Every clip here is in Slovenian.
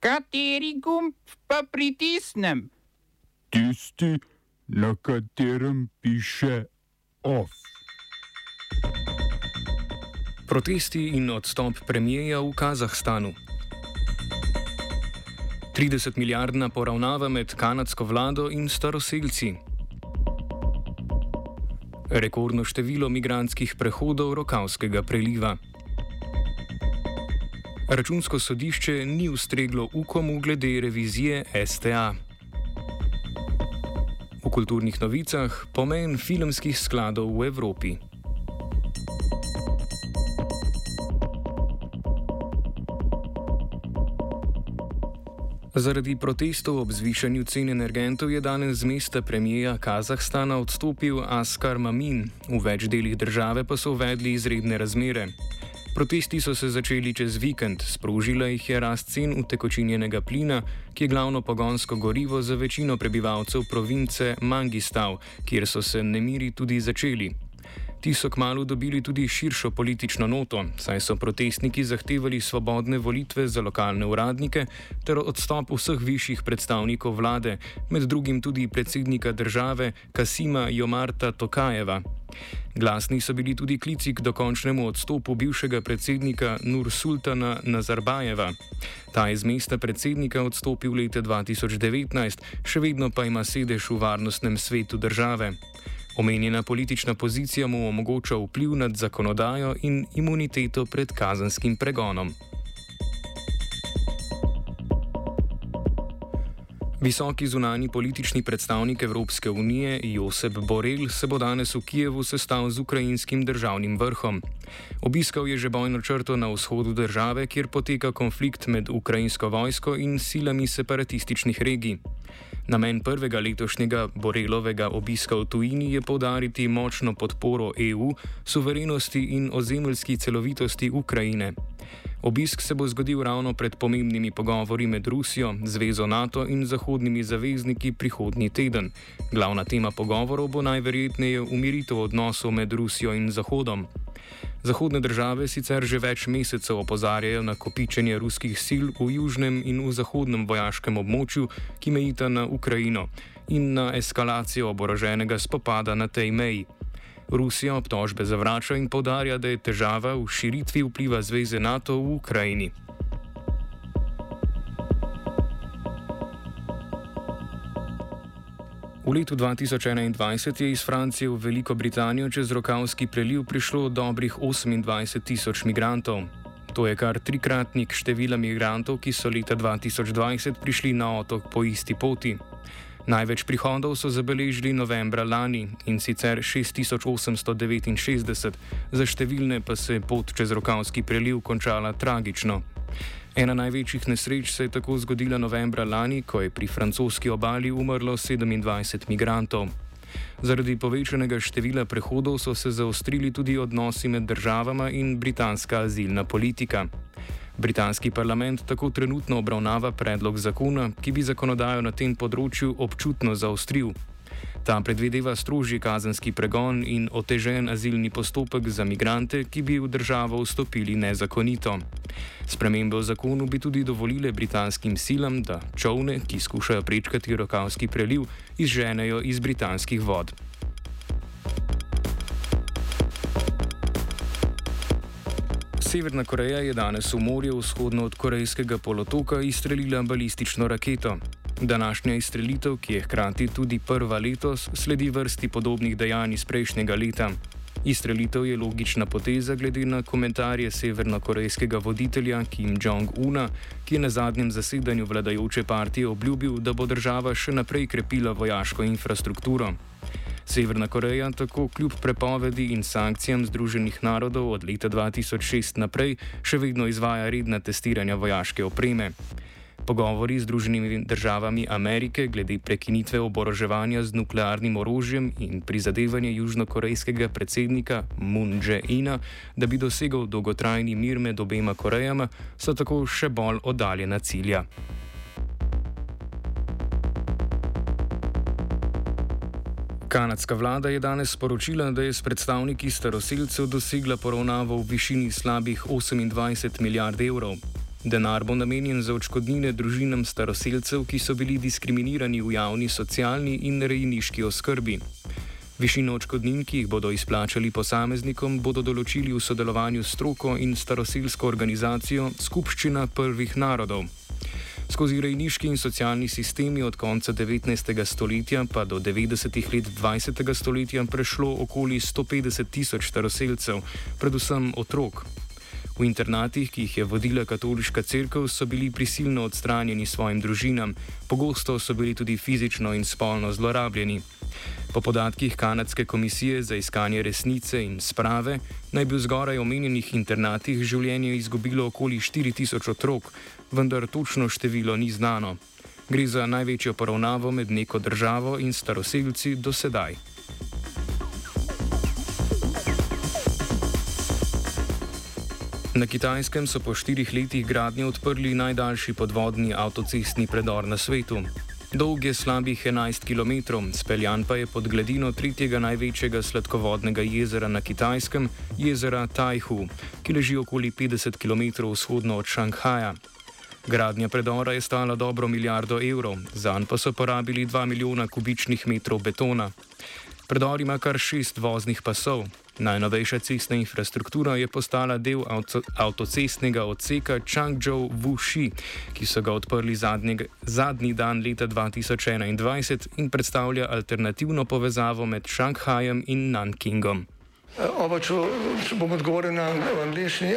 Kateri gumb pa pritisnem? Tisti, na katerem piše OF. Protesti in odstop premijeja v Kazahstanu. 30 milijardna poravnava med kanadsko vlado in staroseljci. Rekordno število migranskih prehodov Rokavskega preliva. Računsko sodišče ni ustreglo ukomu glede revizije STA. V kulturnih novicah pomen filmskih skladov v Evropi. Zaradi protestov ob zvišanju cen energentov je danes z mesta premijeja Kazahstana odstopil Askar Mamin, v več delih države pa so uvedli izredne razmere. Protesti so se začeli čez vikend, sprožila jih je rast cen utekočinjenega plina, ki je glavno pogonsko gorivo za večino prebivalcev province Mangistav, kjer so se nemiri tudi začeli. Ti so kmalo dobili tudi širšo politično noto, saj so protestniki zahtevali svobodne volitve za lokalne uradnike ter odstop vseh višjih predstavnikov vlade, med drugim tudi predsednika države Kasima Jomarta Tokajeva. Glasni so bili tudi klici k dokončnemu odstopu bivšega predsednika Nur Sultana Nazarbajeva. Ta je z mesta predsednika odstopil leta 2019, še vedno pa ima sedež v varnostnem svetu države. Omenjena politična pozicija mu omogoča vpliv nad zakonodajo in imuniteto pred kazanskim pregonom. Visoki zunani politični predstavnik Evropske unije Josep Borel se bo danes v Kijevu sestal z ukrajinskim državnim vrhom. Obiskal je že bojno črto na vzhodu države, kjer poteka konflikt med ukrajinsko vojsko in silami separatističnih regij. Namen prvega letošnjega Borelovega obiska v tujini je povdariti močno podporo EU, suverenosti in ozemeljski celovitosti Ukrajine. Obisk se bo zgodil ravno pred pomembnimi pogovori med Rusijo, Zvezo NATO in zahodnimi zavezniki prihodnji teden. Glavna tema pogovorov bo najverjetneje umiritev odnosov med Rusijo in Zahodom. Zahodne države sicer že več mesecev opozarjajo na kopičenje ruskih sil v južnem in v zahodnem vojaškem območju, ki mejita na Ukrajino, in na eskalacijo oboroženega spopada na tej meji. Rusija obtožbe zavrača in podarja, da je težava v širitvi vpliva Zveze NATO v Ukrajini. V letu 2021 je iz Francije v Veliko Britanijo čez Rokavski preliv prišlo dobrih 28 tisoč migrantov. To je kar trikratnik števila migrantov, ki so leta 2020 prišli na otok po isti poti. Največ prihodov so zabeležili novembra lani in sicer 6869, za številne pa se je pot čez Rokavski preliv končala tragično. Ena največjih nesreč se je tako zgodila novembra lani, ko je pri francoski obali umrlo 27 migrantov. Zaradi povečanega števila prehodov so se zaostrili tudi odnosi med državama in britanska azilna politika. Britanski parlament tako trenutno obravnava predlog zakona, ki bi zakonodajo na tem področju občutno zaostril. Ta predvideva strožji kazenski pregon in otežen azilni postopek za migrante, ki bi v državo vstopili nezakonito. Spremembe v zakonu bi tudi dovolile britanskim silam, da čovne, ki skušajo prečkati rokavski preliv, izženejo iz britanskih vod. Severna Koreja je danes v morju vzhodno od Korejskega polotoka izstrelila balistično raketo. Današnja izstrelitev, ki je hkrati tudi prva letos, sledi vrsti podobnih dejanj iz prejšnjega leta. Izstrelitev je logična poteza glede na komentarje severnokorejskega voditelja Kim Jong-una, ki je na zadnjem zasedanju vladajoče partije obljubil, da bo država še naprej krepila vojaško infrastrukturo. Severna Koreja tako kljub prepovedi in sankcijam Združenih narodov od leta 2006 naprej še vedno izvaja redna testiranja vojaške opreme. Pogovori z Združenimi državami Amerike glede prekinitve oboroževanja z nuklearnim orožjem in prizadevanje južnokorejskega predsednika Moon Jae-ina, da bi dosegel dolgotrajni mir med obema Korejama, so tako še bolj oddaljena cilja. Kanadska vlada je danes sporočila, da je s predstavniki staroseljcev dosegla poravnavo v višini slabih 28 milijard evrov. Denar bo namenjen za očkodnine družinam staroseljcev, ki so bili diskriminirani v javni socialni in rejniški oskrbi. Višino očkodnin, ki jih bodo izplačali posameznikom, bodo določili v sodelovanju s stroko in staroseljsko organizacijo Skupščina prvih narodov. Skozi rejniški in socialni sistemi od konca 19. stoletja pa do 90. let 20. stoletja prešlo okoli 150 tisoč staroseljcev, predvsem otrok. V internatih, ki jih je vodila katoliška crkva, so bili prisilno odstranjeni svojim družinam, pogosto so bili tudi fizično in spolno zlorabljeni. Po podatkih Kanadske komisije za iskanje resnice in sprave naj bi v zgoraj omenjenih internatih življenje izgubilo okoli 4000 otrok, vendar točno število ni znano. Gre za največjo poravnavo med neko državo in staroseljci do sedaj. Na Kitajskem so po štirih letih gradnje odprli najdaljši podvodni avtocestni predor na svetu. Dolg je slabih 11 km, speljan pa je pod gladino tretjega največjega sladkovodnega jezera na Kitajskem, jezera Tajhu, ki leži okoli 50 km vzhodno od Šanghaja. Gradnja predora je stala dobro milijardo evrov, zanj pa so porabili 2 milijona kubičnih metrov betona. Predor ima kar šest voznih pasov. Najnovejša cestna infrastruktura je postala del avto, avtocestnega odseka Changzhou-Wuxi, ki so ga odprli zadnjeg, zadnji dan leta 2021 in predstavlja alternativno povezavo med Šanghajem in Nankingom. Oba, če, če bom odgovoril na angliški.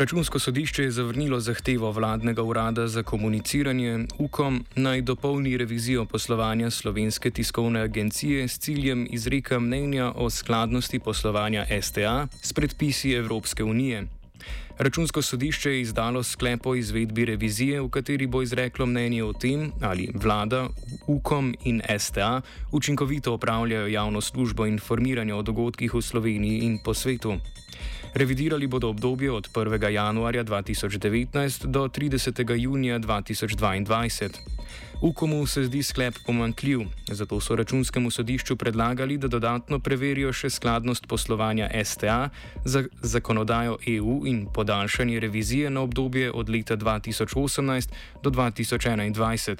Računsko sodišče je zavrnilo zahtevo vladnega urada za komuniciranje UKOM naj dopolni revizijo poslovanja slovenske tiskovne agencije s ciljem izreka mnenja o skladnosti poslovanja STA s predpisi Evropske unije. Računsko sodišče je izdalo sklep o izvedbi revizije, v kateri bo izreklo mnenje o tem, ali vlada, UKOM in STA učinkovito opravljajo javno službo informiranja o dogodkih v Sloveniji in po svetu. Revidirali bodo obdobje od 1. januarja 2019 do 30. junija 2022. Ukomu se zdi sklep pomankljiv, zato so računskemu sodišču predlagali, da dodatno preverijo še skladnost poslovanja STA za zakonodajo EU in podaljšanje revizije na obdobje od leta 2018 do 2021.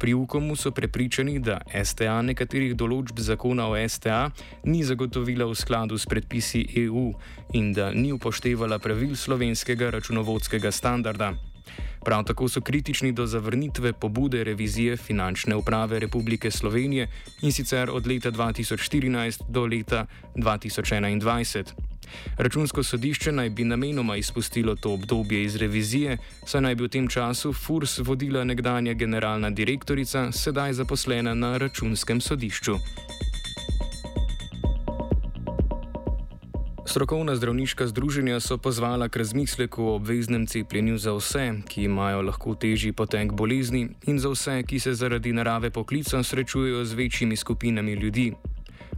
Pri Ukomu so prepričani, da STA nekaterih določb zakona o STA ni zagotovila v skladu s predpisi EU in da ni upoštevala pravil slovenskega računovodskega standarda. Prav tako so kritični do zavrnitve pobude revizije finančne uprave Republike Slovenije in sicer od leta 2014 do leta 2021. Računsko sodišče naj bi namenoma izpustilo to obdobje iz revizije, saj naj bi v tem času FURS vodila nekdanja generalna direktorica, sedaj zaposlena na računskem sodišču. Strokovna zdravniška združenja so pozvala k razmisleku o obveznem cepljenju za vse, ki imajo lahko težji potek bolezni, in za vse, ki se zaradi narave poklica srečujejo z večjimi skupinami ljudi.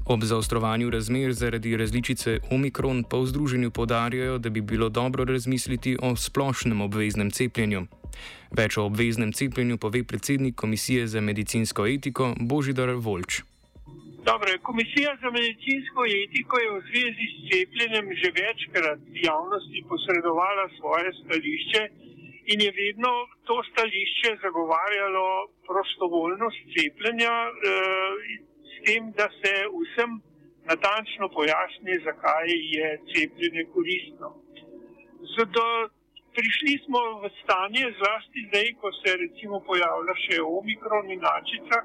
Ob zaostrovanju razmer zaradi različice Omikron pa v združenju podarjajo, da bi bilo dobro razmisliti o splošnem obveznem cepljenju. Več o obveznem cepljenju pove predsednik Komisije za medicinsko etiko Božidar Volč. Dobro, Komisija za medicinsko etiko je v zvezi s cepljenjem že večkrat javnosti posredovala svoje stališče in je vedno to stališče zagovarjalo prostovoljnost cepljenja, eh, s tem, da se vsem natančno pojasni, zakaj je cepljenje koristno. Zato prišli smo v stanje, zlasti zdaj, ko se recimo pojavlja še omikron in načica,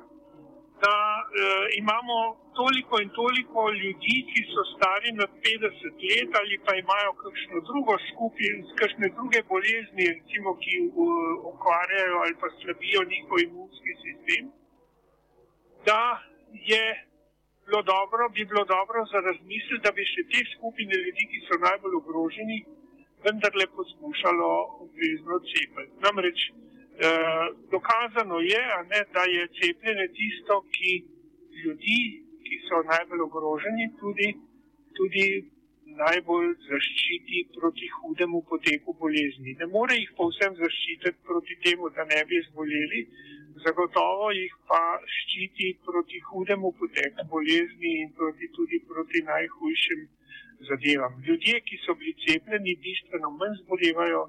da eh, imamo toliko in toliko ljudi, ki so stari nad 50 let ali pa imajo kakšno drugo skupino, kakšne druge bolezni, recimo, ki uh, okvarjajo ali pa slabijo njihov imunski sistem, da je bilo dobro, bi bilo dobro za razmisliti, da bi še te skupine ljudi, ki so najbolj ogroženi, vendarle poskušalo obvezno cepiti. Namreč dokazano je, ne, da je cepljenje tisto, ki ljudi, ki so najbolj ogroženi, tudi, tudi najbolj zaščiti proti hudemu poteku bolezni. Ne more jih povsem zaščititi proti temu, da ne bi zboleli, zagotovo jih pa ščiti proti hudemu poteku bolezni in proti, tudi proti najhujšim zadevam. Ljudje, ki so bili cepljeni, bistveno manj zbolevajo,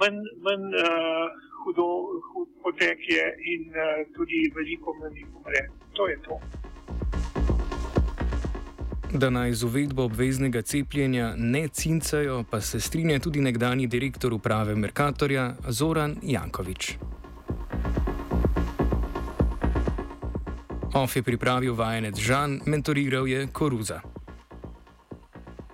manj, manj uh, hudo hud potek je in uh, tudi veliko manj umre. To je to. Da naj z uvedbo obveznega cepljenja ne cincajo, pa se strinja tudi nekdani direktor uprave Merkatorja Zoran Jankovič. OF je pripravil vajenec Žan, mentoriral je Koruza.